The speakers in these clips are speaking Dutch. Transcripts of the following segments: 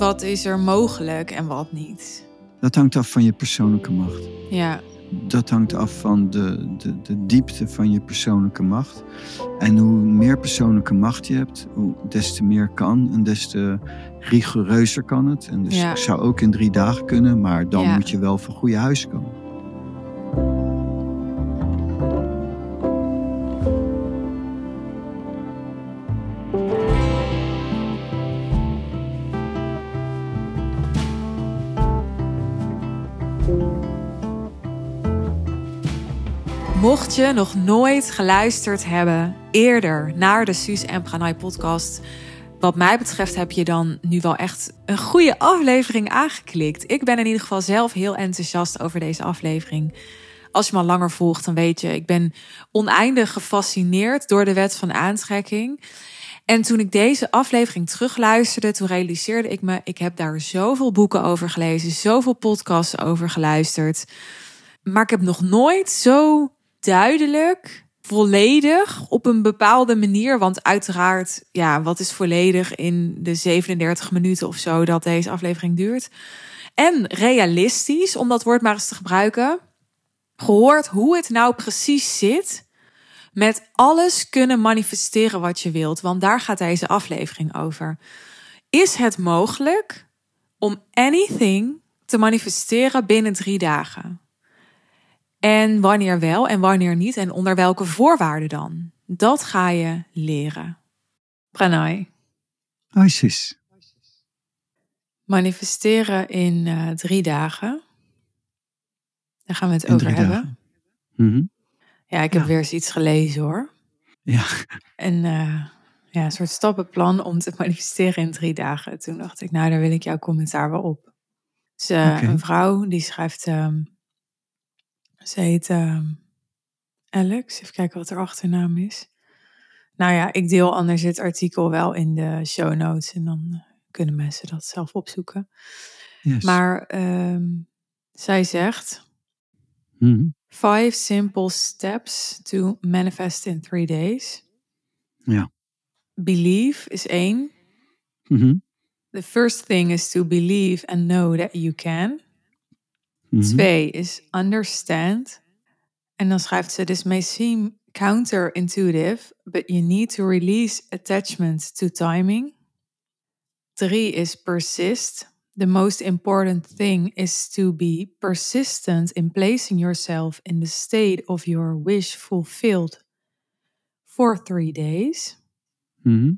wat is er mogelijk en wat niet. Dat hangt af van je persoonlijke macht. Ja, Dat hangt af van de, de, de diepte van je persoonlijke macht. En hoe meer persoonlijke macht je hebt, hoe, des te meer kan en des te rigoureuzer kan het. En dus Ja. zou ook in drie dagen kunnen, maar dan Ja. moet je wel van goede huis komen. Mocht je nog nooit geluisterd hebben eerder naar de Suus en Pranay podcast, wat mij betreft heb je dan nu wel echt een goede aflevering aangeklikt. Ik ben in ieder geval zelf heel enthousiast over deze aflevering. Als je me al langer volgt, dan weet je, ik ben oneindig gefascineerd door de wet van aantrekking. En toen ik deze aflevering terugluisterde, toen realiseerde ik me, ik heb daar zoveel boeken over gelezen, zoveel podcasts over geluisterd. Maar ik heb nog nooit zo duidelijk, volledig op een bepaalde manier. Want uiteraard, ja, wat is volledig in de 37 minuten of zo dat deze aflevering duurt. En realistisch, om dat woord maar eens te gebruiken. Gehoord hoe het nou precies zit met alles kunnen manifesteren wat je wilt. Want daar gaat deze aflevering over. Is het mogelijk om anything te manifesteren binnen drie dagen? En wanneer wel en wanneer niet en onder welke voorwaarden dan? Dat ga je leren. Pranay. ISIS. Manifesteren in eh, drie dagen. Daar gaan we het In over hebben. dagen. Mhm. Ja, ik heb Ja. weer eens iets gelezen hoor. Ja, En eh, ja, een soort stappenplan om te manifesteren in drie dagen. Toen dacht ik, nou, daar wil ik jouw commentaar wel op. Dus eh, een vrouw die schrijft, ehm, ze heet ehm, Alex. Even kijken wat haar achternaam is. Nou ja, ik deel anders het artikel wel in de show notes en dan eh, kunnen mensen dat zelf opzoeken. yes. Maar ehm, zij zegt, Mhm. five simple steps to manifest in three days. Ja. Believe is één. Mhm. The first thing is to believe and know that you can. Mhm. Twee is understand. En dan schrijft ze: This may seem counterintuitive, but you need to release attachment to timing. Drie is persist. The most important thing is to be persistent in placing yourself in the state of your wish fulfilled for three days. Mhm.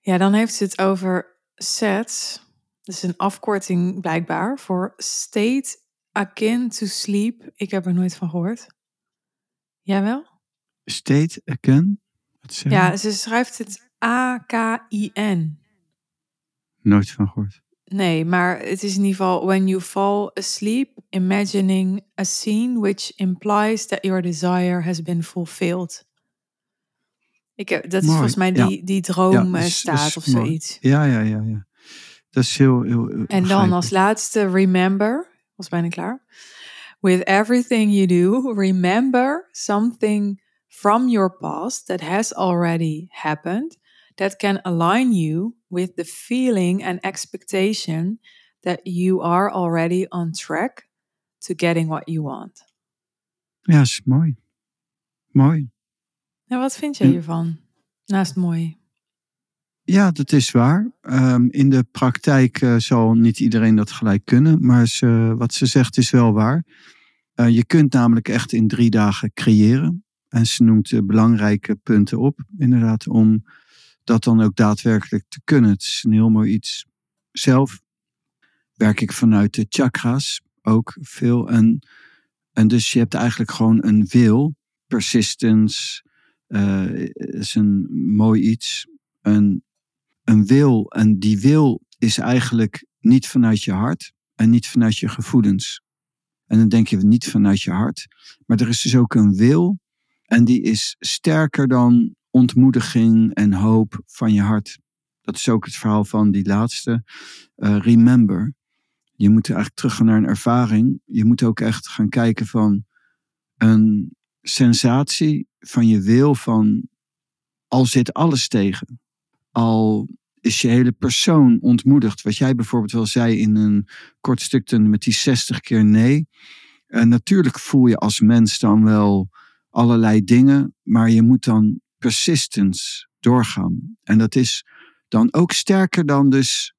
Ja, dan heeft ze het over SETS. Dat is een afkorting blijkbaar voor State Akin to Sleep. Ik heb er nooit van gehoord. Jij wel? State zeg Ja, ze schrijft het A-K-I-N. Nooit van gehoord. Nee, maar het is in ieder geval when you fall asleep, imagining a scene which implies that your desire has been fulfilled. Ik heb, dat is volgens mij ja. die, die Ja, droom dat eh, is- staat is of mooi. zoiets. Ja, ja, ja, ja. Dat is heel, heel, heel En dan als laatste, remember. Was bijna klaar. With everything you do, remember something from your past that has already happened that can align you with the feeling and expectation that you are already on track to getting what you want. Ja, is mooi. Mooi. Nou, wat vind Hm. hiervan? Naast mooi. Ja, dat is waar. Ehm, in de praktijk eh, zal niet iedereen dat gelijk kunnen, maar ze, wat ze zegt is wel waar. Eh, je kunt namelijk echt in drie dagen creëren. En ze noemt de belangrijke punten op, inderdaad, om dat dan ook daadwerkelijk te kunnen. Het is een heel mooi iets. Zelf werk ik vanuit de chakras ook veel. En, en dus je hebt eigenlijk gewoon een wil, persistence, eh, is een mooi iets. Een, een wil. En die wil is eigenlijk niet vanuit je hart en niet vanuit je gevoelens. En dan denk je niet vanuit je hart. Maar er is dus ook een wil. En die is sterker dan ontmoediging en hoop van je hart. Dat is ook het verhaal van die laatste. eh, remember. Je moet eigenlijk teruggaan naar een ervaring. Je moet ook echt gaan kijken van een sensatie van je wil van al zit alles tegen. Al is je hele persoon ontmoedigd. Wat jij bijvoorbeeld wel zei in een kort stuk met die 60 keer nee. En natuurlijk voel je als mens dan wel allerlei dingen, maar je moet dan persistence doorgaan. En dat is dan ook sterker dan dus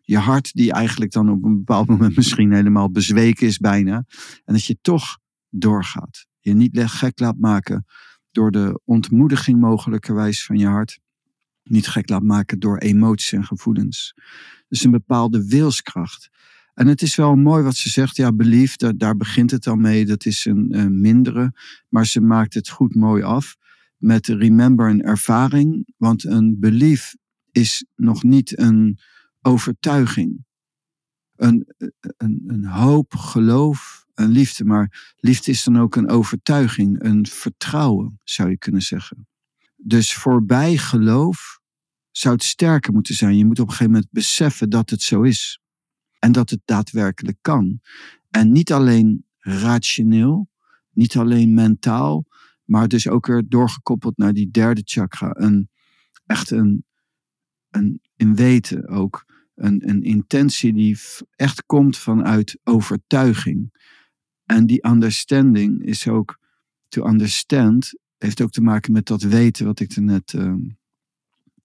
je hart, die eigenlijk dan op een bepaald moment misschien helemaal bezweken is bijna. En dat je toch doorgaat. Je niet gek laat maken door de ontmoediging mogelijkerwijs van je hart. Niet gek laat maken door emoties en gevoelens. Dus een bepaalde wilskracht. En het is wel mooi wat ze zegt. Ja, belief, daar, begint het al mee. Dat is een, mindere. Maar ze maakt het goed mooi af. Met remember een ervaring. Want een belief is nog niet een overtuiging. Een, een, een hoop, geloof, een liefde. Maar liefde is dan ook een overtuiging, een vertrouwen, zou je kunnen zeggen. Dus voorbij geloof zou het sterker moeten zijn. Je moet op een gegeven moment beseffen dat het zo is. En dat het daadwerkelijk kan. En niet alleen rationeel, niet alleen mentaal, maar dus ook weer doorgekoppeld naar die derde chakra. Een, echt een, een, in weten ook. Een, een intentie die echt komt vanuit overtuiging. En die understanding is ook, to understand, heeft ook te maken met dat weten wat ik er net uh,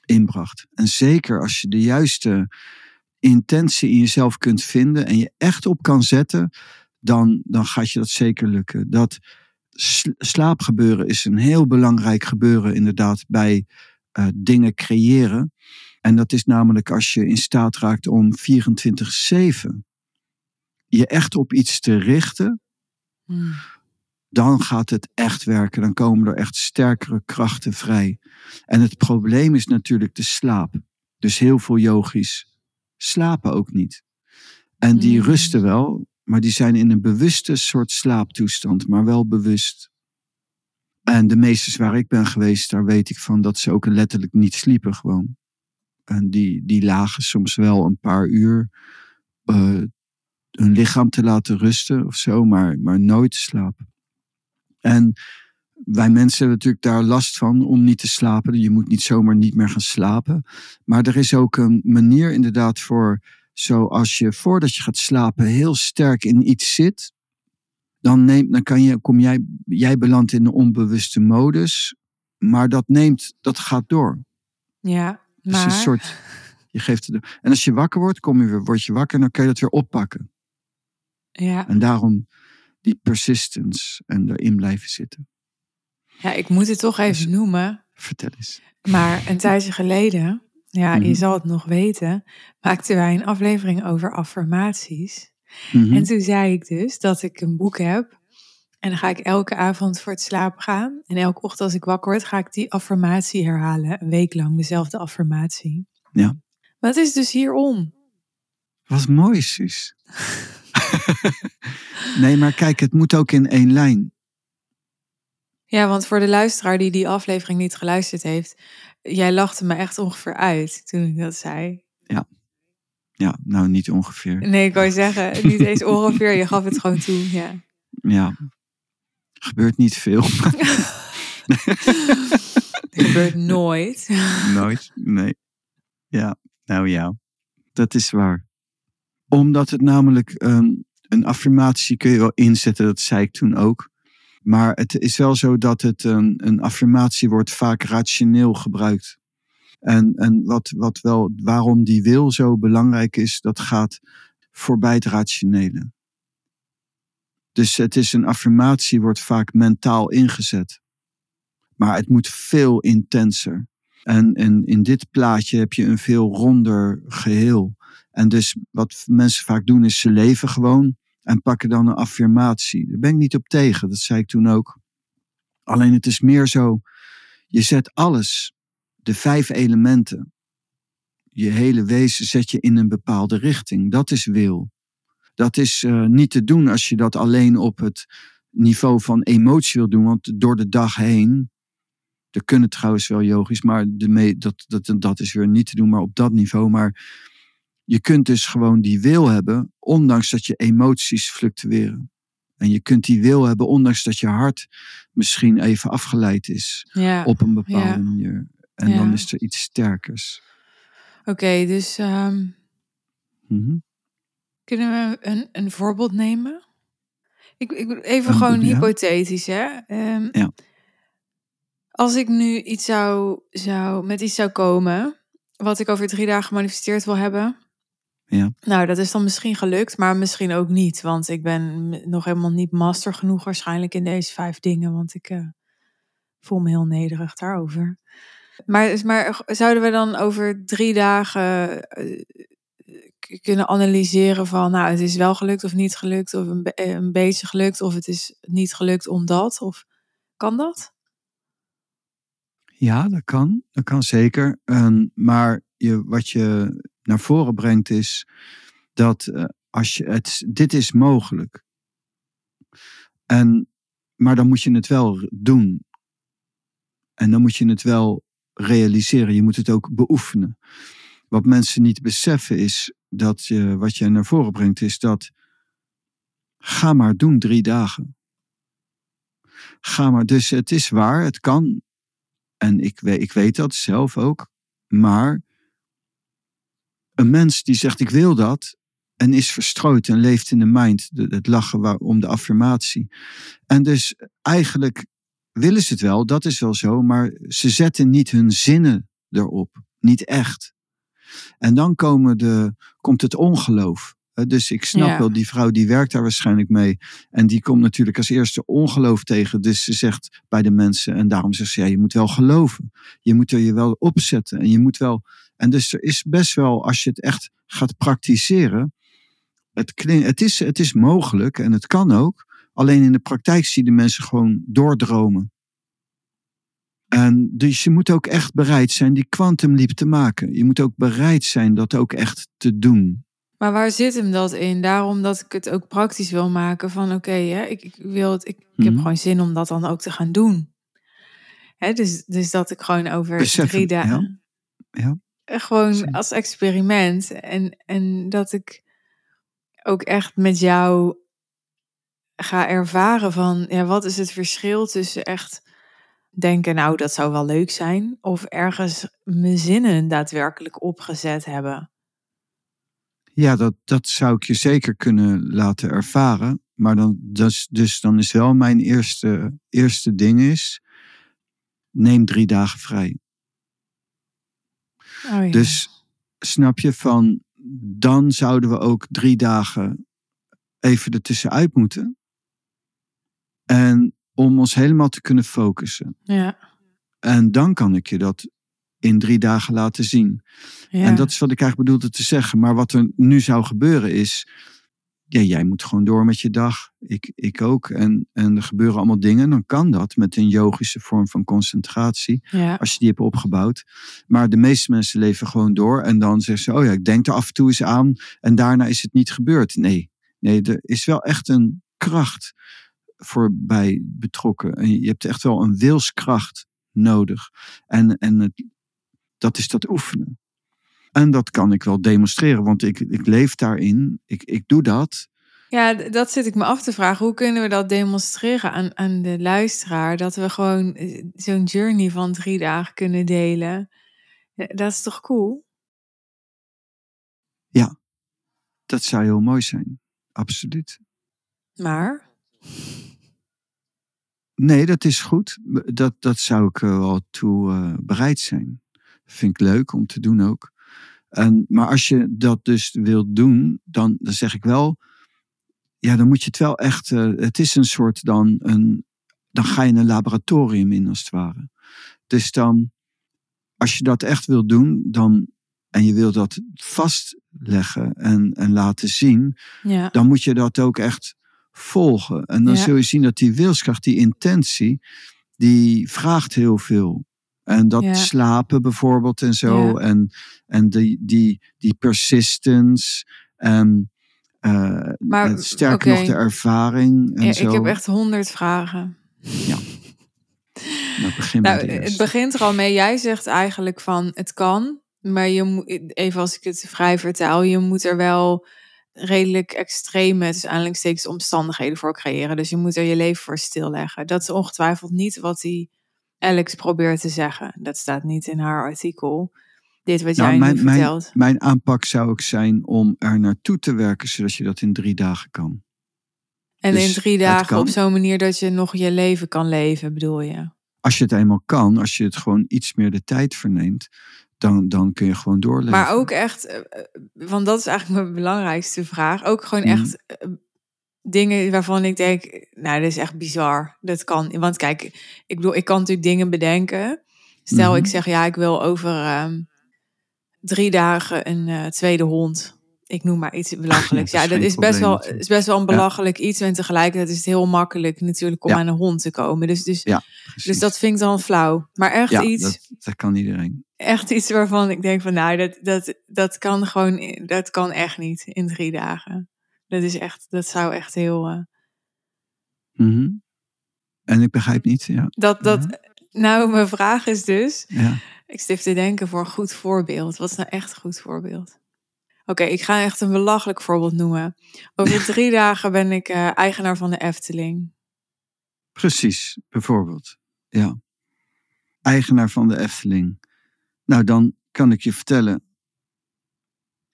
inbracht. En zeker als je de juiste intentie in jezelf kunt vinden en je echt op kan zetten, dan, dan gaat je dat zeker lukken. Dat slaapgebeuren is een heel belangrijk gebeuren inderdaad bij uh, dingen creëren. En dat is namelijk als je in staat raakt om 24-7 je echt op iets te richten, hmm. Dan gaat het echt werken. Dan komen er echt sterkere krachten vrij. En het probleem is natuurlijk de slaap. Dus heel veel yogis slapen ook niet. En die hmm. rusten wel, maar die zijn in een bewuste soort slaaptoestand, maar wel bewust. En de meesters waar ik ben geweest, daar weet ik van dat ze ook letterlijk niet sliepen gewoon. En die, die lagen soms wel een paar uur uh, hun lichaam te laten rusten of zo, maar, maar nooit slapen. En wij mensen hebben natuurlijk daar last van om niet te slapen. Je moet niet zomaar niet meer gaan slapen. Maar er is ook een manier inderdaad voor, zoals je voordat je gaat slapen heel sterk in iets zit, dan, neemt, dan kan je, kom jij, jij belandt in de onbewuste modus, maar dat neemt, dat gaat door. Ja, maar... Dus een soort, je geeft het, en als je wakker wordt, kom je weer, word je wakker, dan kun je dat weer oppakken. Ja. En daarom die persistence en erin blijven zitten. Ja, ik moet het toch even dus, noemen. Vertel eens. Maar een tijdje geleden, ja, je mhm. zal het nog weten, maakten wij een aflevering over affirmaties. Mhm. En toen zei ik dus dat ik een boek heb. En dan ga ik elke avond voor het slapen gaan. En elke ochtend als ik wakker word, ga ik die affirmatie herhalen. Een week lang dezelfde affirmatie. Ja. Wat is dus hierom? Wat mooi, Suus. nee, maar kijk, het moet ook in één lijn. Ja, want voor de luisteraar die die aflevering niet geluisterd heeft, jij lachte me echt ongeveer uit toen ik dat zei. Ja. Ja, nou niet ongeveer. Nee, ik wou zeggen, niet eens ongeveer, je gaf het gewoon toe, ja. Ja, gebeurt niet veel. gebeurt nooit. Nooit, nee. Ja, nou ja, dat is waar. Omdat het namelijk um, een affirmatie kun je wel inzetten, dat zei ik toen ook. Maar het is wel zo dat het een, een affirmatie wordt vaak rationeel gebruikt. En, en wat, wat wel, waarom die wil zo belangrijk is, dat gaat voorbij het rationele. Dus het is een affirmatie, wordt vaak mentaal ingezet. Maar het moet veel intenser. En, en in dit plaatje heb je een veel ronder geheel. En dus wat mensen vaak doen, is ze leven gewoon en pakken dan een affirmatie. Daar ben ik niet op tegen, dat zei ik toen ook. Alleen het is meer zo, je zet alles, de vijf elementen, je hele wezen zet je in een bepaalde richting. Dat is wil. Dat is uh, niet te doen als je dat alleen op het niveau van emotie wil doen, want door de dag heen, er kunnen trouwens wel yogisch, maar de dat, dat, dat is weer niet te doen, maar op dat niveau. Maar je kunt dus gewoon die wil hebben, ondanks dat je emoties fluctueren. En je kunt die wil hebben, ondanks dat je hart misschien even afgeleid is ja. op een bepaalde manier. En dan is er iets sterkers. Oké, dus ehm, Mhm. kunnen we een, een voorbeeld nemen? Ik, ik even gewoon hypothetisch, hè? Ehm, Ja. Als ik nu iets zou, zou, met iets zou komen, wat ik over drie dagen gemanifesteerd wil hebben. Ja. Nou, dat is dan misschien gelukt, maar misschien ook niet. Want ik ben nog helemaal niet master genoeg waarschijnlijk in deze vijf dingen. Want ik eh, voel me heel nederig daarover. Maar, maar zouden we dan over drie dagen eh, k- kunnen analyseren van... nou, het is wel gelukt of niet gelukt, of een, be- eh, een beetje gelukt... of het is niet gelukt omdat, of kan dat? Ja, dat kan. Dat kan zeker. Ehm, maar je, wat je naar voren brengt is dat eh, als je het, dit is mogelijk. En, maar dan moet je het wel doen. En dan moet je het wel realiseren. Je moet het ook beoefenen. Wat mensen niet beseffen is dat je, wat je naar voren brengt, is dat ga maar doen drie dagen. Ga maar. Dus het is waar, het kan. En ik ik weet dat zelf ook. Maar een mens die zegt ik wil dat en is verstrooid en leeft in de mind, het lachen waar- om de affirmatie. En dus eigenlijk willen ze het wel, dat is wel zo, maar ze zetten niet hun zinnen erop. Niet echt. En dan komen de, komt het ongeloof. Dus ik snap Ja. wel, die vrouw die werkt daar waarschijnlijk mee. En die komt natuurlijk als eerste ongeloof tegen. Dus ze zegt bij de mensen, en daarom zegt ze, ja, je moet wel geloven. Je moet er je wel opzetten. En je moet wel. En dus er is best wel, als je het echt gaat praktiseren. Het, het, is, het is mogelijk en het kan ook. Alleen in de praktijk zie je de mensen gewoon doordromen. En dus je moet ook echt bereid zijn die quantum leap te maken. Je moet ook bereid zijn dat ook echt te doen. Maar waar zit hem dat in? Daarom dat ik het ook praktisch wil maken van oké, hè, ik, ik wil het, ik, ik heb Mhm. gewoon zin om dat dan ook te gaan doen. Hè, dus, dus dat ik gewoon over Beseffen, drie dagen. Ja. Eh, Gewoon als experiment. En, en dat ik ook echt met jou ga ervaren van ja, wat is het verschil tussen echt denken, nou, dat zou wel leuk zijn, of ergens mijn zinnen daadwerkelijk opgezet hebben. Ja, dat, dat zou ik je zeker kunnen laten ervaren. Maar dan, dus, dus dan is wel mijn eerste, eerste ding is, neem drie dagen vrij. Oh, ja. Dus snap je van, dan zouden we ook drie dagen even ertussenuit moeten. En om ons helemaal te kunnen focussen. ja, En dan kan ik je dat in drie dagen laten zien. ja. En dat is wat ik eigenlijk bedoelde te zeggen. Maar wat er nu zou gebeuren is. Ja, jij moet gewoon door met je dag. Ik, ik ook. En, en er gebeuren allemaal dingen. Dan kan dat met een yogische vorm van concentratie. ja. Als je die hebt opgebouwd. Maar de meeste mensen leven gewoon door. En dan zeggen ze: Oh ja, ik denk er af en toe eens aan. En daarna is het niet gebeurd. Nee, nee er is wel echt een kracht voor bij betrokken. En je hebt echt wel een wilskracht nodig. En, en het, dat is dat oefenen. En dat kan ik wel demonstreren, want ik, ik leef daarin. Ik, ik doe dat. Ja, dat zit ik me af te vragen. Hoe kunnen we dat demonstreren aan, aan de luisteraar? Dat we gewoon eh, zo'n journey van drie dagen kunnen delen. Ja, Dat is toch cool? Dat zou heel mooi zijn. Absoluut. Maar, Nee, dat is goed. Dat, dat zou ik er wel toe eh, bereid zijn. Vind ik leuk om te doen ook. En, maar als je dat dus wilt doen, dan, dan zeg ik wel. Ja, dan moet je het wel echt. eh, het is een soort dan een. Dan ga je een laboratorium in als het ware. Dus dan, als je dat echt wilt doen, dan. En je wilt dat vastleggen en, en laten zien ja, dan moet je dat ook echt volgen. En dan Ja. zul je zien dat die wilskracht, die intentie, die vraagt heel veel. En dat Ja. slapen bijvoorbeeld en zo. Ja. En, en die, die, die persistence. En eh, Maar, sterker nog de ervaring. En ja, zo. ik heb echt honderd vragen. Nou, begin Nou, de het begint er al mee. Jij zegt eigenlijk van het kan, maar je moet, even als ik het vrij vertaal, je moet er wel redelijk extreme, dus aanhalingstekens, omstandigheden voor creëren. Dus je moet er je leven voor stilleggen. Dat is ongetwijfeld niet wat die Alex probeert te zeggen. Dat staat niet in haar artikel. Dit wat Nou, jij mijn, nu mijn, vertelt. mijn aanpak zou ook zijn om er naartoe te werken, zodat je dat in drie dagen kan. en dus in drie het dagen op zo'n manier dat je nog je leven kan leven, bedoel je? Als je het eenmaal kan, als je het gewoon iets meer de tijd verneemt, dan, dan kun je gewoon doorleven. Maar ook echt, eh, eh, want dat is eigenlijk mijn belangrijkste vraag. Ook gewoon Mhm. echt eh, dingen waarvan ik denk, nou, dat is echt bizar. Dat kan. Want kijk, ik bedoel, ik kan natuurlijk dingen bedenken. Stel, Mhm. ik zeg, ja, ik wil over ehm, drie dagen een eh, tweede hond. Ik noem maar iets belachelijks. Ja, dat is dat geen is best, wel, is best wel een Ja. belachelijk iets. En tegelijkertijd is het heel makkelijk natuurlijk om Ja. aan een hond te komen. Dus, dus, dus dat vind ik dan flauw. Maar echt iets dat, dat kan iedereen. echt iets waarvan ik denk van nou, dat, dat, dat kan gewoon, dat kan echt niet in drie dagen. Dat is echt, dat zou echt heel. eh, Mhm. En ik begrijp niet, ja. dat, dat, nou, mijn vraag is dus, ja. ik stif te denken voor een goed voorbeeld. Wat is nou echt een goed voorbeeld? Oké, ik ga echt een belachelijk voorbeeld noemen. Over drie dagen ben ik eh, eigenaar van de Efteling. Precies, bijvoorbeeld. Ja. Eigenaar van de Efteling. Nou, dan kan ik je vertellen,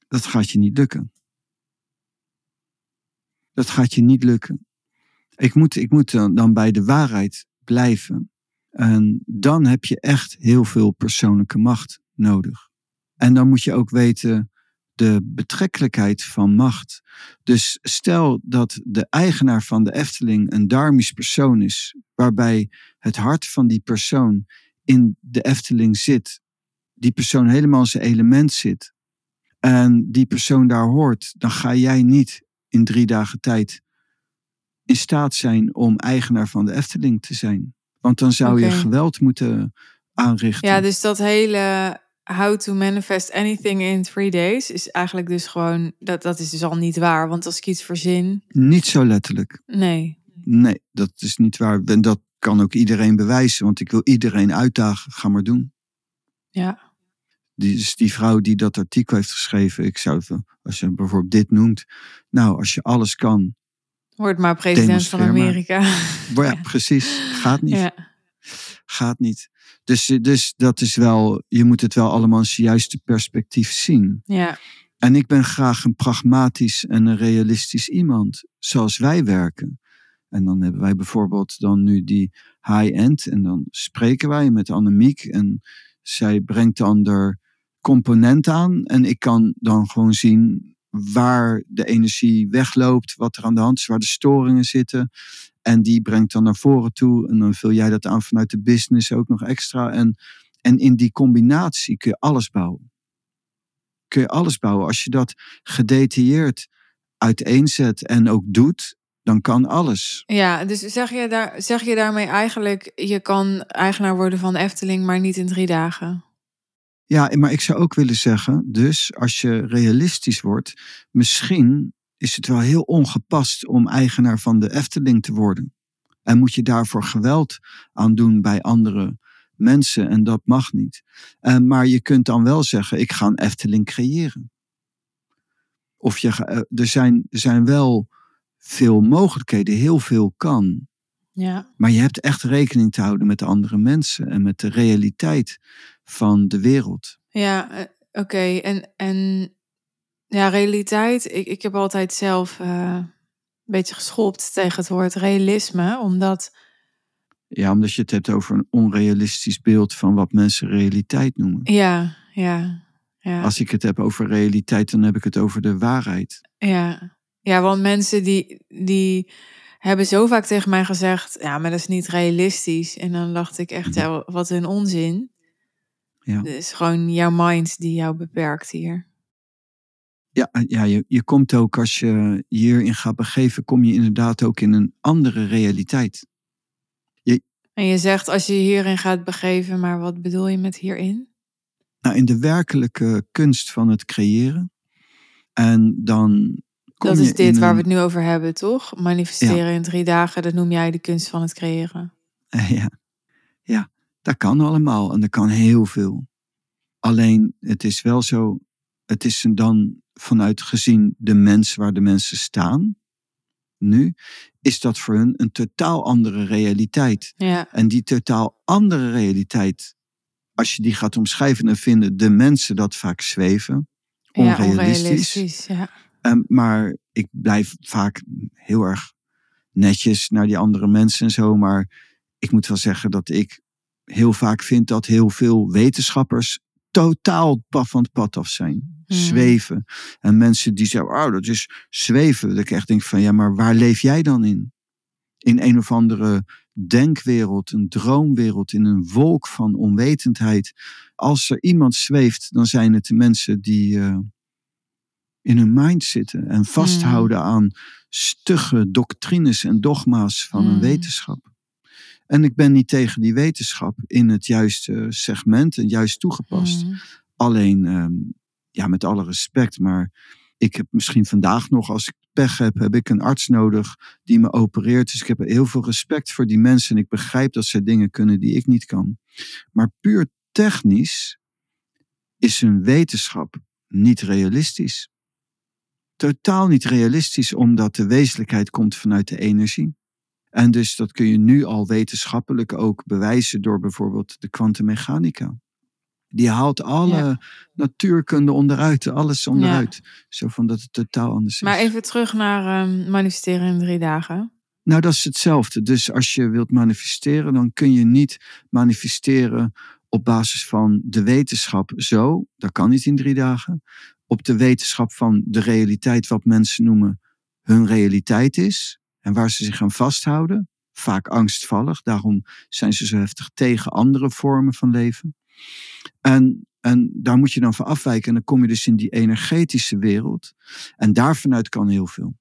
dat gaat je niet lukken. Dat gaat je niet lukken. Ik moet, ik moet dan, bij de waarheid blijven. En dan heb je echt heel veel persoonlijke macht nodig. En dan moet je ook weten de betrekkelijkheid van macht. Dus stel dat de eigenaar van de Efteling een darmisch persoon is, waarbij het hart van die persoon in de Efteling zit, die persoon helemaal zijn element zit, en die persoon daar hoort, dan ga jij niet in drie dagen tijd in staat zijn om eigenaar van de Efteling te zijn. Want dan zou je geweld moeten aanrichten. Ja, dus dat hele how to manifest anything in three days is eigenlijk dus gewoon, dat, dat is dus al niet waar. Want als ik iets verzin, Niet zo letterlijk. nee. Nee, dat is niet waar. En dat kan ook iedereen bewijzen, want ik wil iedereen uitdagen. Ga maar doen. Ja, dus die vrouw die dat artikel heeft geschreven, ik zou het, als je bijvoorbeeld dit noemt. Nou, als je alles kan. word maar president van. Amerika. Maar ja, precies. Gaat niet. Ja. Gaat niet. Dus, dus dat is wel, je moet het wel allemaal in zijn juiste perspectief zien. ja, En ik ben graag een pragmatisch en een realistisch iemand, zoals wij werken. En dan hebben wij bijvoorbeeld dan nu die high-end en dan spreken wij met Annemiek en zij brengt dan er component aan en ik kan dan gewoon zien waar de energie wegloopt, wat er aan de hand is, waar de storingen zitten. En die brengt dan naar voren toe en dan vul jij dat aan vanuit de business ook nog extra. En, en in die combinatie kun je alles bouwen kun je alles bouwen. Als je dat gedetailleerd uiteenzet en ook doet, dan kan alles. ja, dus zeg je, daar, zeg je daarmee eigenlijk, je kan eigenaar worden van Efteling, maar niet in drie dagen? Ja, maar ik zou ook willen zeggen, dus als je realistisch wordt, misschien is het wel heel ongepast om eigenaar van de Efteling te worden. En moet je daarvoor geweld aan doen bij andere mensen en dat mag niet. Eh, maar je kunt dan wel zeggen, ik ga een Efteling creëren. Of je, eh, er, zijn, er zijn wel veel mogelijkheden, heel veel kan. Ja, Maar je hebt echt rekening te houden met de andere mensen en met de realiteit van de wereld. ja eh, oké. En, en ja, realiteit, ik, ik heb altijd zelf eh, een beetje geschopt tegen het woord realisme, omdat, Ja, omdat je het hebt over een onrealistisch beeld van wat mensen realiteit noemen. ja, ja, ja. Als ik het heb over realiteit, dan heb ik het over de waarheid. Ja, ja want mensen die, die hebben zo vaak tegen mij gezegd, ja, maar dat is niet realistisch. En dan dacht ik echt, ja, wat een onzin. Ja. Het is gewoon jouw mind die jou beperkt hier. Ja, ja je, je komt ook als je je hierin gaat begeven, kom je inderdaad ook in een andere realiteit. En je zegt, als je je hierin gaat begeven, maar wat bedoel je met hierin? Nou, in de werkelijke kunst van het creëren. En dan dat is dit waar een- we het nu over hebben, toch? Manifesteren in drie dagen, dat noem jij de kunst van het creëren. Ja. ja, dat kan allemaal en dat kan heel veel. Alleen het is wel zo, het is dan vanuit gezien de mens waar de mensen staan, nu, is dat voor hun een totaal andere realiteit. Ja, En die totaal andere realiteit, als je die gaat omschrijven, dan vinden de mensen dat vaak zweven. Onrealistisch. Ja, onrealistisch ja. Um, maar ik blijf vaak heel erg netjes naar die andere mensen en zo. Maar ik moet wel zeggen dat ik heel vaak vind dat heel veel wetenschappers totaal van het pad af zijn. Hmm. Zweven. En mensen die zeggen, oh, dat is zweven. Dat ik echt denk van, ja, maar waar leef jij dan in? In een of andere denkwereld, een droomwereld, in een wolk van onwetendheid. Als er iemand zweeft, dan zijn het de mensen die uh, in hun mind zitten en vasthouden aan stugge doctrines en dogma's van een Hmm. wetenschap. En ik ben niet tegen die wetenschap in het juiste segment en juist toegepast. Mm. Alleen, ehm, ja, met alle respect, maar ik heb misschien vandaag nog, als ik pech heb, heb ik een arts nodig die me opereert. Dus ik heb heel veel respect voor die mensen en ik begrijp dat ze dingen kunnen die ik niet kan. Maar puur technisch is hun wetenschap niet realistisch. Totaal niet realistisch, omdat de wezenlijkheid komt vanuit de energie. En dus dat kun je nu al wetenschappelijk ook bewijzen door bijvoorbeeld de kwantummechanica. Die haalt alle Ja. natuurkunde onderuit, alles onderuit. Zo van dat het totaal anders is. Maar even terug naar ehm, manifesteren in drie dagen. Nou, dat is hetzelfde. Dus als je wilt manifesteren, dan kun je niet manifesteren op basis van de wetenschap zo. Dat kan niet in drie dagen. Op de wetenschap van de realiteit, wat mensen noemen hun realiteit is. En waar ze zich aan vasthouden. Vaak angstvallig. Daarom zijn ze zo heftig tegen andere vormen van leven. En, en daar moet je dan van afwijken. En dan kom je dus in die energetische wereld. En daar vanuit kan heel veel.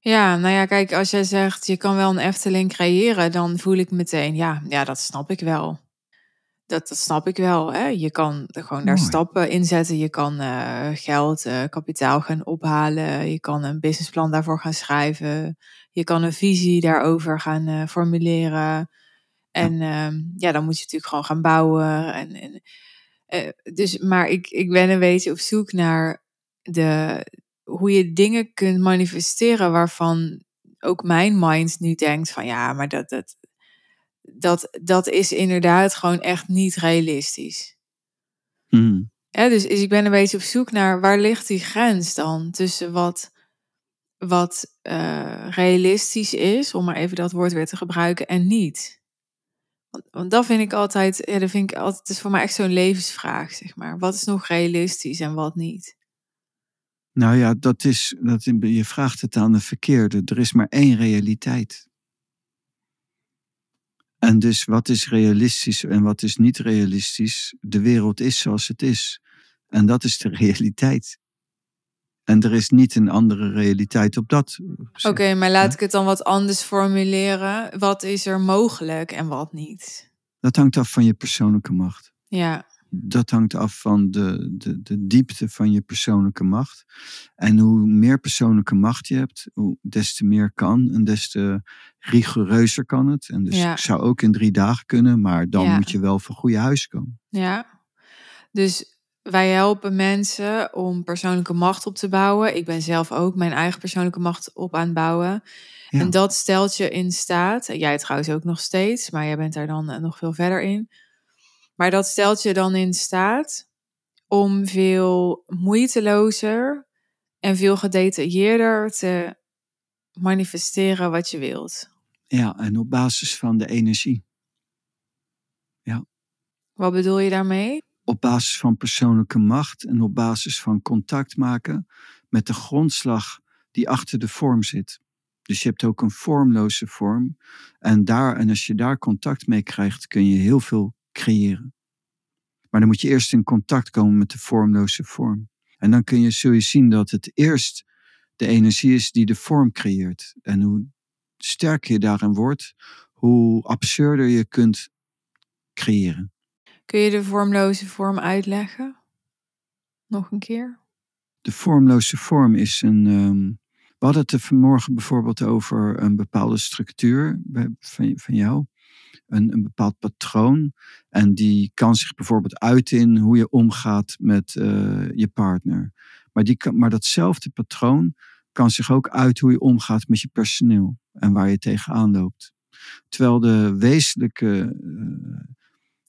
Ja, nou ja, kijk, als jij zegt je kan wel een Efteling creëren, dan voel ik meteen, ja, ja dat snap ik wel. Dat, dat snap ik wel. Hè? Je kan er gewoon daar Mooi. stappen in zetten. Je kan eh, geld, eh, kapitaal gaan ophalen. Je kan een businessplan daarvoor gaan schrijven. Je kan een visie daarover gaan eh, formuleren. En ehm, ja, dan moet je natuurlijk gewoon gaan bouwen. En, en, dus, maar ik, ik ben een beetje op zoek naar de, hoe je dingen kunt manifesteren waarvan ook mijn mind nu denkt van ja, maar dat, dat, dat, dat is inderdaad gewoon echt niet realistisch. Mhm. Dus, dus ik ben een beetje op zoek naar waar ligt die grens dan tussen wat, wat eh, realistisch is, om maar even dat woord weer te gebruiken, en niet. Want, want dat vind ik altijd, ja, dat vind ik altijd, het is voor mij echt zo'n levensvraag, zeg maar. Wat is nog realistisch en wat niet? Nou ja, dat is, dat, je vraagt het aan de verkeerde. Er is maar één realiteit. En dus wat is realistisch en wat is niet realistisch? De wereld is zoals het is. En dat is de realiteit. En er is niet een andere realiteit op dat. Oké, maar laat ik het dan wat anders formuleren. Wat is er mogelijk en wat niet? Dat hangt af van je persoonlijke macht. Ja, Dat hangt af van de, de, de diepte van je persoonlijke macht. En hoe meer persoonlijke macht je hebt, hoe, des te meer kan en des te rigoureuzer kan het. En dus Ja. ik zou ook in drie dagen kunnen, maar dan Ja. moet je wel van goede huis komen. ja. Dus wij helpen mensen om persoonlijke macht op te bouwen. Ik ben zelf ook mijn eigen persoonlijke macht op aan het bouwen. Ja. En dat stelt je in staat, jij trouwens ook nog steeds, maar jij bent daar dan eh, nog veel verder in. Maar dat stelt je dan in staat om veel moeitelozer en veel gedetailleerder te manifesteren wat je wilt. Ja, en op basis van de energie. Wat bedoel je daarmee? Op basis van persoonlijke macht en op basis van contact maken met de grondslag die achter de vorm zit. Dus je hebt ook een vormloze vorm. En, daar, en als je daar contact mee krijgt, kun je heel veel creëren. Maar dan moet je eerst in contact komen met de vormloze vorm. En dan kun je, zul je zien dat het eerst de energie is die de vorm creëert. En hoe sterker je daarin wordt, hoe absurder je kunt creëren. Kun je de vormloze vorm uitleggen? Nog een keer? De vormloze vorm is een. ehm, we hadden het er vanmorgen bijvoorbeeld over een bepaalde structuur bij- van, van jou. Een, een bepaald patroon. En die kan zich bijvoorbeeld uiten in hoe je omgaat met eh, je partner. Maar, die kan, maar datzelfde patroon kan zich ook uit hoe je omgaat met je personeel. En waar je tegenaan loopt. Terwijl de wezenlijke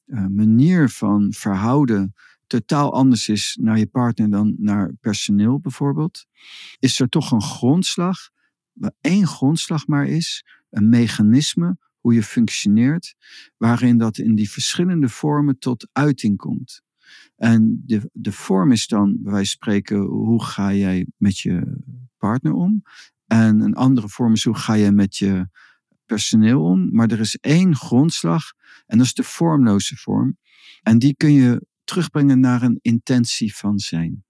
uh, manier van verhouden totaal anders is naar je partner dan naar personeel bijvoorbeeld, is er toch een grondslag, één grondslag maar is, een mechanisme hoe je functioneert, waarin dat in die verschillende vormen tot uiting komt. En de, de vorm is dan, bij wijze van spreken, hoe ga jij met je partner om? En een andere vorm is hoe ga je met je personeel om? Maar er is één grondslag en dat is de vormloze vorm. En die kun je terugbrengen naar een intentie van zijn.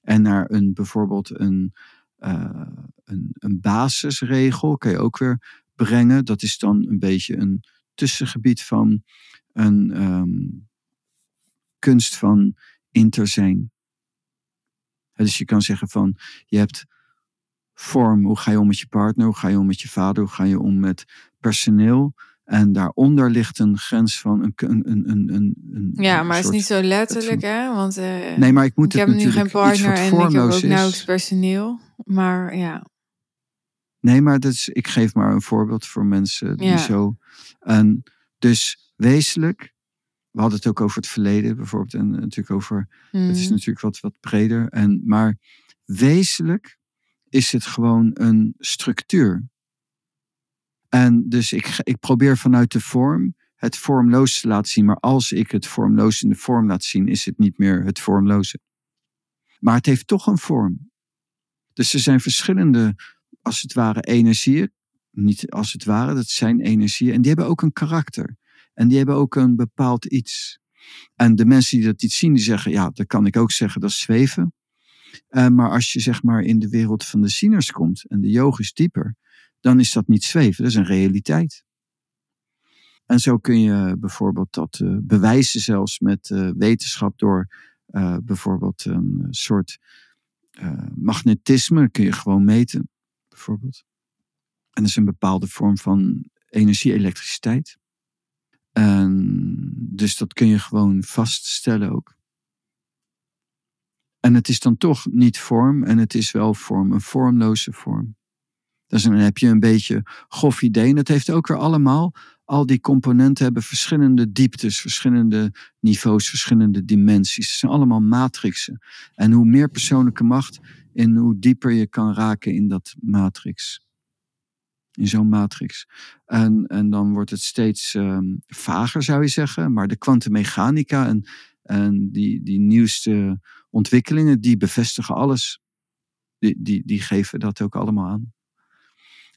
En naar een bijvoorbeeld een, uh, een, een basisregel kan je ook weer brengen. Dat is dan een beetje een tussengebied van een um, kunst van interzijn. Dus je kan zeggen van je hebt vorm, hoe ga je om met je partner, hoe ga je om met je vader, hoe ga je om met personeel. En daaronder ligt een grens van een. een, een, een, een ja, maar het is niet zo letterlijk, hè? Want uh, nee, maar ik moet ik het heb nu geen partner en ik heb ook nauwelijks personeel. Maar ja. Nee, maar dat is, ik geef maar een voorbeeld voor mensen die Ja. zo. En dus wezenlijk, we hadden het ook over het verleden bijvoorbeeld, en natuurlijk over. Het is Mhm. natuurlijk wat, wat breder. En, maar wezenlijk is het gewoon een structuur. En dus ik, ik probeer vanuit de vorm het vormloos te laten zien. Maar als ik het vormloos in de vorm laat zien, is het niet meer het vormloze. Maar het heeft toch een vorm. Dus er zijn verschillende, als het ware, energieën. Niet als het ware, dat zijn energieën. En die hebben ook een karakter. En die hebben ook een bepaald iets. En de mensen die dat niet zien, die zeggen, ja, dat kan ik ook zeggen, dat is zweven. Eh, maar als je zeg maar in de wereld van de zieners komt en de yogisch dieper, dan is dat niet zweven, dat is een realiteit. En zo kun je bijvoorbeeld dat eh, bewijzen zelfs met eh, wetenschap door bijvoorbeeld een soort magnetisme kun je gewoon meten, bijvoorbeeld. En dat is een bepaalde vorm van energie-elektriciteit. En dus dat kun je gewoon vaststellen ook. En het is dan toch niet vorm en het is wel vorm, een vormloze vorm. Dus dan heb je een beetje grof idee. En dat heeft ook weer allemaal, al die componenten hebben verschillende dieptes, verschillende niveaus, verschillende dimensies. Het zijn allemaal matrixen. En hoe meer persoonlijke macht en hoe dieper je kan raken in dat matrix. In zo'n matrix. En, en dan wordt het steeds ehm, vager, zou je zeggen. Maar de kwantummechanica en, en die, die nieuwste ontwikkelingen, die bevestigen alles. Die, die, die geven dat ook allemaal aan.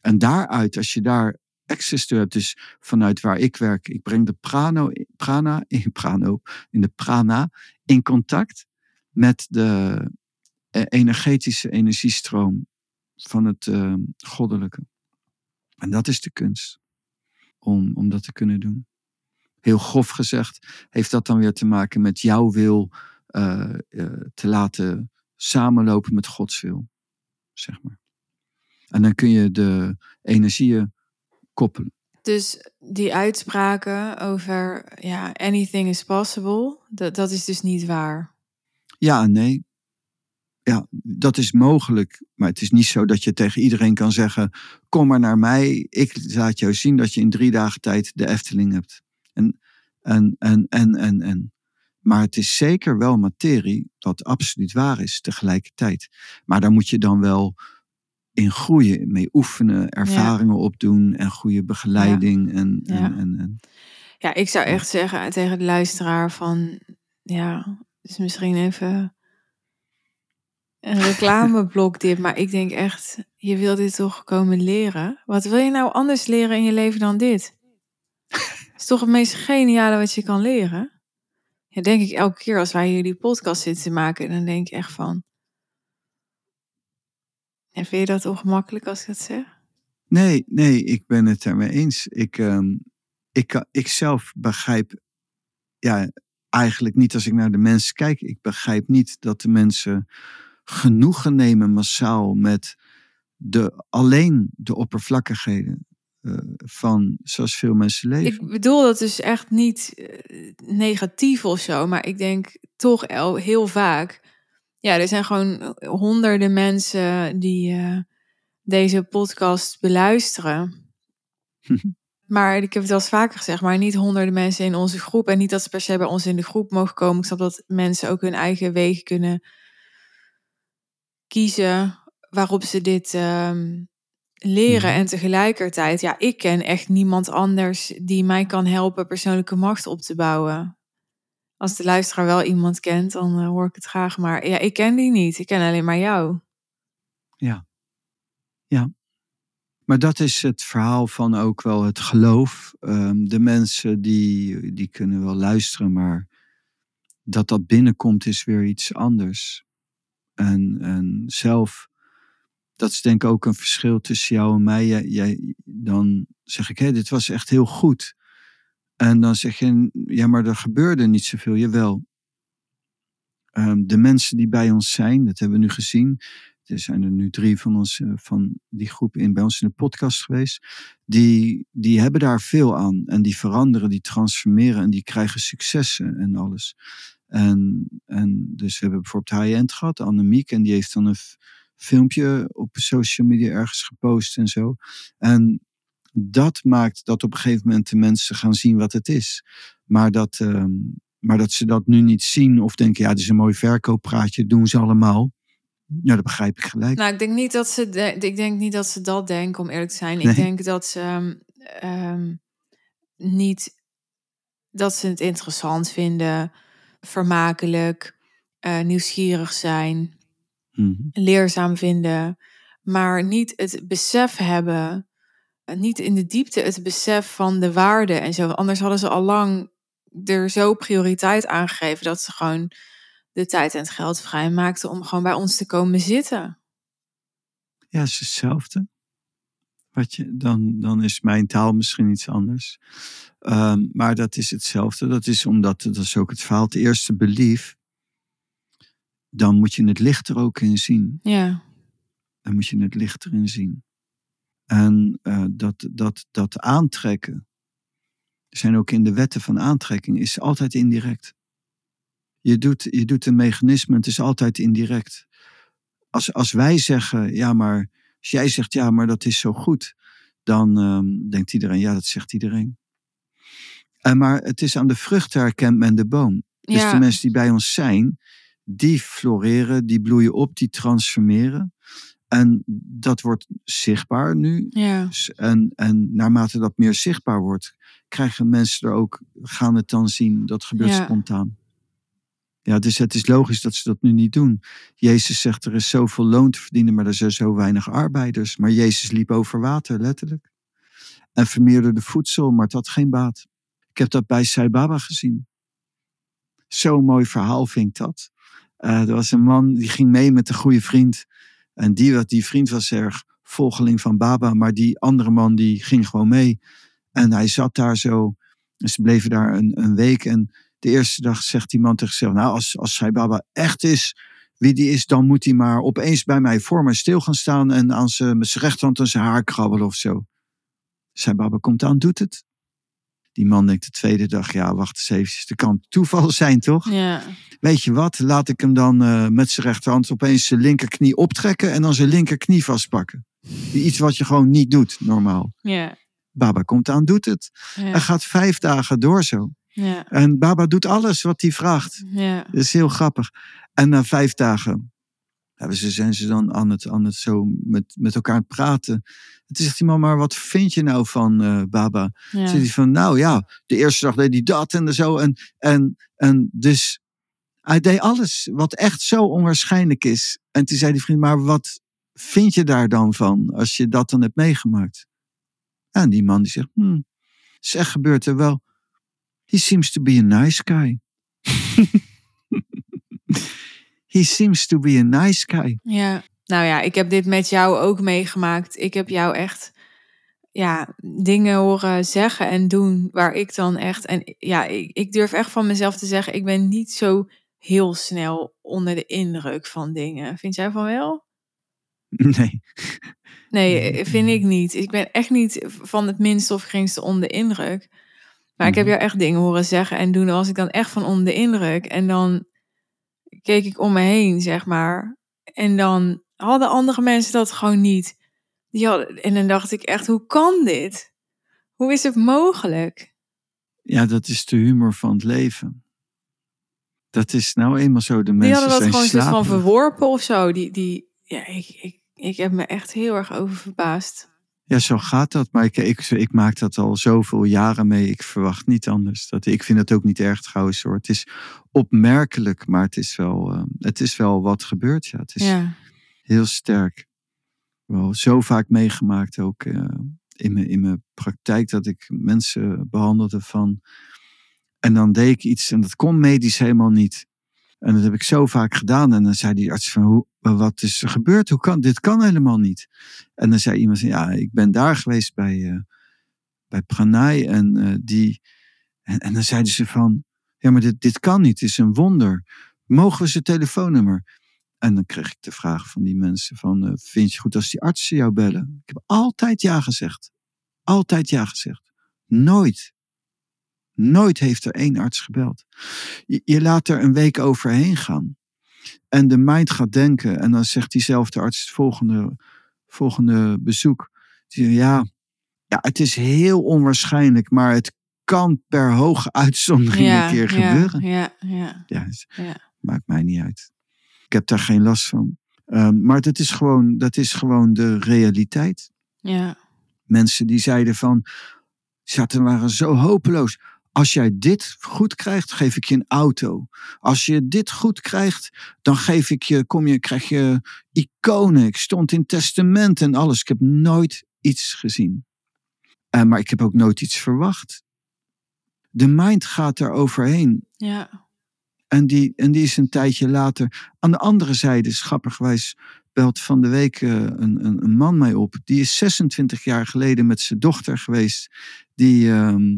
En daaruit, als je daar access toe hebt, dus vanuit waar ik werk, ik breng de prano, prana, in, prano, in de prana in contact met de energetische energiestroom van het eh, goddelijke. En dat is de kunst, om, om dat te kunnen doen. Heel grof gezegd, heeft dat dan weer te maken met jouw wil uh, uh, te laten samenlopen met Gods wil, zeg maar. En dan kun je de energieën koppelen. Dus die uitspraken over ja, anything is possible, dat, dat is dus niet waar. Ja nee. Ja, dat is mogelijk. Maar het is niet zo dat je tegen iedereen kan zeggen: Kom maar naar mij. Ik laat jou zien dat je in drie dagen tijd de Efteling hebt. En, en, en, en, en, en. Maar het is zeker wel materie dat absoluut waar is tegelijkertijd. Maar daar moet je dan wel in groeien, mee oefenen, ervaringen ja. opdoen en goede begeleiding. Ja. En, en, ja. En, en, ja, ik zou echt zeggen tegen de luisteraar van, ja, is misschien even een reclameblok dit, maar ik denk echt, je wil dit toch komen leren? Wat wil je nou anders leren in je leven dan dit? Het is toch het meest geniale wat je kan leren? Ja, denk ik elke keer als wij hier die podcast zitten te maken, dan denk ik echt van, en vind je dat ongemakkelijk als ik dat zeg? Nee, nee, ik ben het ermee eens. Ik, um, ik, ik zelf begrijp, ja, eigenlijk niet als ik naar de mensen kijk. Ik begrijp niet dat de mensen genoegen nemen massaal met de, alleen de oppervlakkigheden uh, van zoals veel mensen leven. Ik bedoel dat dus echt niet uh, negatief of zo, maar ik denk toch heel vaak ja, er zijn gewoon honderden mensen die uh, deze podcast beluisteren. Maar ik heb het al eens vaker gezegd, maar niet honderden mensen in onze groep. En niet dat ze per se bij ons in de groep mogen komen. Ik snap dat mensen ook hun eigen wegen kunnen kiezen waarop ze dit ehm, leren. Mhm. En tegelijkertijd, ja, ik ken echt niemand anders die mij kan helpen persoonlijke macht op te bouwen. Als de luisteraar wel iemand kent, dan eh, hoor ik het graag. Maar ja, ik ken die niet. Ik ken alleen maar jou. Ja. Ja. Maar dat is het verhaal van ook wel het geloof. Ehm, de mensen die, die kunnen wel luisteren, maar dat dat binnenkomt is weer iets anders. En, en zelf, dat is denk ik ook een verschil tussen jou en mij. Jij, dan zeg ik, hé, dit was echt heel goed. En dan zeg je, ja, maar er gebeurde niet zoveel. Jawel. Ehm, de mensen die bij ons zijn, dat hebben we nu gezien. Er zijn er nu drie van, ons, eh, van die groep in, bij ons in de podcast geweest. Die, die hebben daar veel aan. En die veranderen, die transformeren en die krijgen successen en alles. En, en dus we hebben bijvoorbeeld high-end gehad, Annemiek. En die heeft dan een filmpje op social media ergens gepost en zo. En dat maakt dat op een gegeven moment de mensen gaan zien wat het is. Maar dat, ehm, maar dat ze dat nu niet zien of denken, ja, dit is een mooi verkooppraatje, doen ze allemaal. Ja, dat begrijp ik gelijk. Nou, ik denk niet dat ze, de- ik denk niet dat ze dat denken, om eerlijk te zijn. Nee. Ik denk dat ze ehm, ehm, niet dat ze het interessant vinden, vermakelijk, eh, nieuwsgierig zijn, Mhm. leerzaam vinden, maar niet het besef hebben, eh, niet in de diepte het besef van de waarde en zo. Anders hadden ze al lang er zo prioriteit aan gegeven dat ze gewoon de tijd en het geld vrijmaakten om gewoon bij ons te komen zitten. Ja, het is hetzelfde. Wat je, dan, dan is mijn taal misschien iets anders. Ehm, maar dat is hetzelfde. Dat is omdat, dat is ook het verhaal, het eerste belief. Dan moet je het licht er ook in zien. Ja, Dan moet je het licht erin zien. En eh, dat, dat, dat aantrekken. Er zijn ook in de wetten van aantrekking, is altijd indirect. Je doet, je doet een mechanisme, het is altijd indirect. Als, als wij zeggen, ja, maar als jij zegt, ja, maar dat is zo goed, dan ehm, denkt iedereen, ja, dat zegt iedereen. En maar het is aan de vrucht herkent men de boom. Dus ja. de mensen die bij ons zijn, die floreren, die bloeien op, die transformeren. En dat wordt zichtbaar nu. ja. En, en naarmate dat meer zichtbaar wordt, krijgen mensen er ook, gaan het dan zien. Dat gebeurt Ja. spontaan. Ja, dus het is logisch dat ze dat nu niet doen. Jezus zegt er is zoveel loon te verdienen, maar er zijn zo weinig arbeiders. Maar Jezus liep over water, letterlijk. En vermeerderde voedsel, maar het had geen baat. Ik heb dat bij Sai Baba gezien. Zo'n mooi verhaal vind ik dat. Eh, er was een man die ging mee met een goede vriend. En die, die vriend was erg volgeling van Baba, maar die andere man die ging gewoon mee. En hij zat daar zo. En ze bleven daar een, een week. En de eerste dag zegt die man tegen zichzelf: Nou, als, als Sai Baba echt is wie die is, dan moet hij maar opeens bij mij voor mij stil gaan staan en aan zijn, met zijn rechterhand aan zijn haar krabbelen of zo. Sai Baba komt aan, doet het. Die man denkt de tweede dag: Ja, wacht eens even. Het kan toeval zijn, toch? Ja, Weet je wat, laat ik hem dan eh, met zijn rechterhand opeens zijn linkerknie optrekken en dan zijn linkerknie vastpakken. Iets wat je gewoon niet doet, normaal. ja, Baba komt aan, doet het. ja, Hij gaat vijf dagen door zo. Ja, En Baba doet alles wat hij vraagt. ja, Dat is heel grappig. En na vijf dagen hebben ze, zijn ze dan aan het, aan het zo met, met elkaar het praten. En toen zegt die man, maar wat vind je nou van eh, Baba? ja. Zegt hij van, nou ja, de eerste dag deed hij dat en zo. En, en, en dus hij deed alles wat echt zo onwaarschijnlijk is. En toen zei die vriend, maar wat vind je daar dan van als je dat dan hebt meegemaakt? En die man die zegt, is echt gebeurd er wel. He seems to be a nice guy. He seems to be a nice guy. Ja, nou ja, ik heb dit met jou ook meegemaakt. Ik heb jou echt ja, dingen horen zeggen en doen waar ik dan echt. En ja, ik, ik durf echt van mezelf te zeggen, ik ben niet zo heel snel onder de indruk van dingen. Vind jij van wel? Nee. Nee, vind ik niet. Ik ben echt niet van het minste of geringste onder de indruk. Maar ik heb Mhm. jou echt dingen horen zeggen en doen. Dan was ik dan echt van onder de indruk. En dan keek ik om me heen, zeg maar. En dan hadden andere mensen dat gewoon niet. Die hadden, en dan dacht ik echt, hoe kan dit? Hoe is het mogelijk? Ja, dat is de humor van het leven. Dat is nou eenmaal zo. De mensen Die hadden dat gewoon van verworpen of zo. Die, die, ja, ik, ik, ik heb me echt heel erg over verbaasd. Ja, zo gaat dat. Maar ik, ik, ik maak dat al zoveel jaren mee. Ik verwacht niet anders. Dat, ik vind het ook niet erg trouwens hoor. Het is opmerkelijk, maar het is wel, eh, het is wel wat gebeurt. Ja, het is Ja, heel sterk. Wel zo vaak meegemaakt ook eh, in, mijn, in mijn praktijk dat ik mensen behandelde van. En dan deed ik iets en dat kon medisch helemaal niet. En dat heb ik zo vaak gedaan. En dan zei die arts van, hoe, wat is er gebeurd? Hoe kan, dit kan helemaal niet. En dan zei iemand, ja, ik ben daar geweest bij, eh, bij Pranay. En, eh, die, en, en dan zeiden ze van, ja, maar dit, dit kan niet. Het is een wonder. Mogen we zijn telefoonnummer? En dan kreeg ik de vraag van die mensen van, eh, vind je goed als die artsen jou bellen? Ik heb altijd ja gezegd. Altijd ja gezegd. Nooit. Nooit heeft er één arts gebeld. Je, je laat er een week overheen gaan. En de mind gaat denken. En dan zegt diezelfde arts het volgende, volgende bezoek. Die zegt, ja, ja, het is heel onwaarschijnlijk, maar het kan per hoge uitzondering ja, een keer ja, gebeuren. Ja, ja, Ja, het ja. maakt mij niet uit. Ik heb daar geen last van. Ehm, maar dat is, gewoon, dat is gewoon de realiteit. ja. Mensen die zeiden van, zaten waren zo hopeloos. Als jij dit goed krijgt, geef ik je een auto. Als je dit goed krijgt, dan geef ik je, kom je, krijg je iconen. Ik stond in testament en alles. Ik heb nooit iets gezien. Eh, maar ik heb ook nooit iets verwacht. De mind gaat er overheen. ja. En die, en die is een tijdje later. Aan de andere zijde, schappergewijs, belt van de week eh, een, een, een man mij op. Die is 26 jaar geleden met zijn dochter geweest. Die ehm,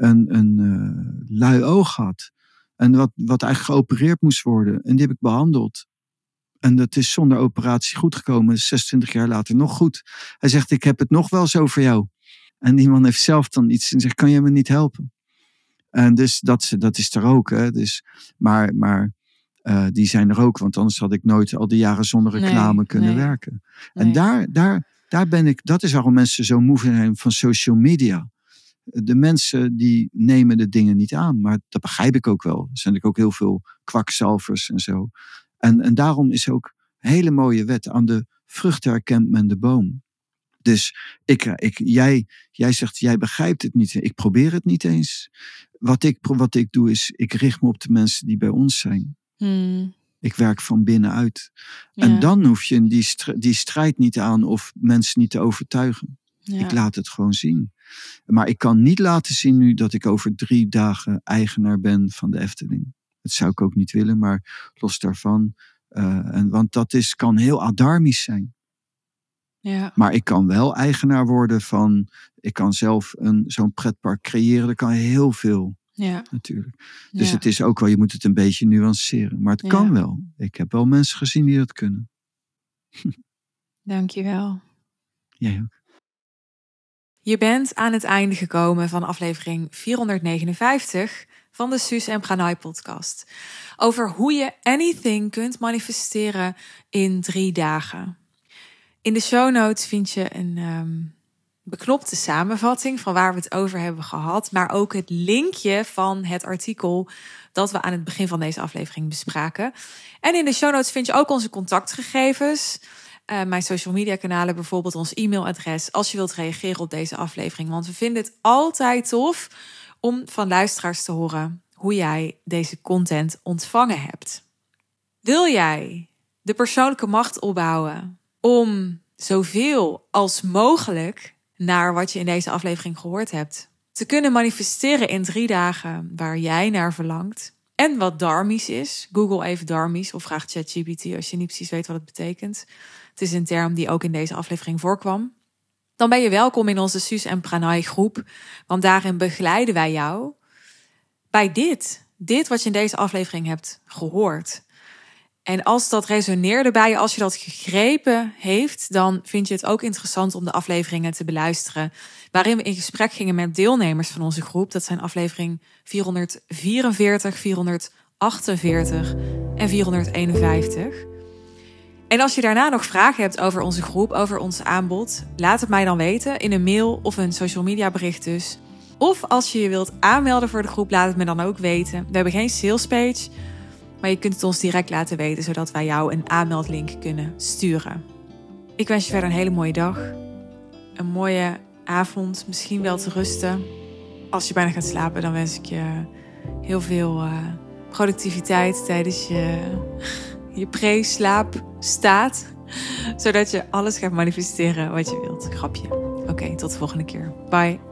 een, een eh, lui oog had. En wat, wat eigenlijk geopereerd moest worden. En die heb ik behandeld. En dat is zonder operatie goed gekomen. 26 jaar later nog goed. Hij zegt, ik heb het nog wel zo voor jou. En die man heeft zelf dan iets en zegt, kan je me niet helpen? En dus dat, dat is er ook. Hè? Dus, maar maar eh, die zijn er ook. Want anders had ik nooit al die jaren zonder Nee, reclame kunnen nee. werken. En Nee. daar, daar, daar ben ik, dat is waarom mensen zo moe zijn van social media. De mensen die nemen de dingen niet aan. Maar dat begrijp ik ook wel. Er zijn natuurlijk ook heel veel kwakzalvers en zo. En, en daarom is ook een hele mooie wet. Aan de vrucht herkent men de boom. Dus ik, ik, jij, jij zegt, jij begrijpt het niet. Ik probeer het niet eens. Wat ik, wat ik doe is, ik richt me op de mensen die bij ons zijn. Hmm, Ik werk van binnenuit. ja, En dan hoef je die, die strijd niet aan of mensen niet te overtuigen. Ja. Ik laat het gewoon zien. Maar ik kan niet laten zien nu dat ik over drie dagen eigenaar ben van de Efteling. Dat zou ik ook niet willen, maar los daarvan. eh, en, want dat is, kan heel adarmisch zijn. ja. Maar ik kan wel eigenaar worden van. Ik kan zelf een, zo'n pretpark creëren. Dat kan heel veel ja. natuurlijk. Dus ja. het is ook wel, je moet het een beetje nuanceren. Maar het Ja. kan wel. Ik heb wel mensen gezien die dat kunnen. Dankjewel. Jij ook. Je bent aan het einde gekomen van aflevering 459 van de Suus en Pranay podcast. Over hoe je anything kunt manifesteren in drie dagen. In de show notes vind je een ehm, beknopte samenvatting van waar we het over hebben gehad. Maar ook het linkje van het artikel dat we aan het begin van deze aflevering bespraken. En in de show notes vind je ook onze contactgegevens. Eh, mijn social media kanalen, bijvoorbeeld ons e-mailadres, als je wilt reageren op deze aflevering. Want we vinden het altijd tof om van luisteraars te horen hoe jij deze content ontvangen hebt. Wil jij de persoonlijke macht opbouwen om zoveel als mogelijk naar wat je in deze aflevering gehoord hebt te kunnen manifesteren in drie dagen waar jij naar verlangt? En wat darmies is. Google even darmies of vraag ChatGPT als je niet precies weet wat het betekent. Het is een term die ook in deze aflevering voorkwam. Dan ben je welkom in onze Suus en Pranay groep. Want daarin begeleiden wij jou bij dit. Dit wat je in deze aflevering hebt gehoord. En als dat resoneerde bij je, als je dat gegrepen heeft, dan vind je het ook interessant om de afleveringen te beluisteren. Waarin we in gesprek gingen met deelnemers van onze groep. Dat zijn aflevering 444, 448 en 451. En als je daarna nog vragen hebt over onze groep, over ons aanbod, laat het mij dan weten in een mail of een social media bericht dus. Of als je je wilt aanmelden voor de groep, laat het me dan ook weten. We hebben geen sales page, maar je kunt het ons direct laten weten, zodat wij jou een aanmeldlink kunnen sturen. Ik wens je verder een hele mooie dag, een mooie avond, misschien wel te rusten. Als je bijna gaat slapen, dan wens ik je heel veel uh, productiviteit tijdens je, je pre-slaap staat. Zodat je alles gaat manifesteren wat je wilt. Grapje. Oké, tot de volgende keer. Bye.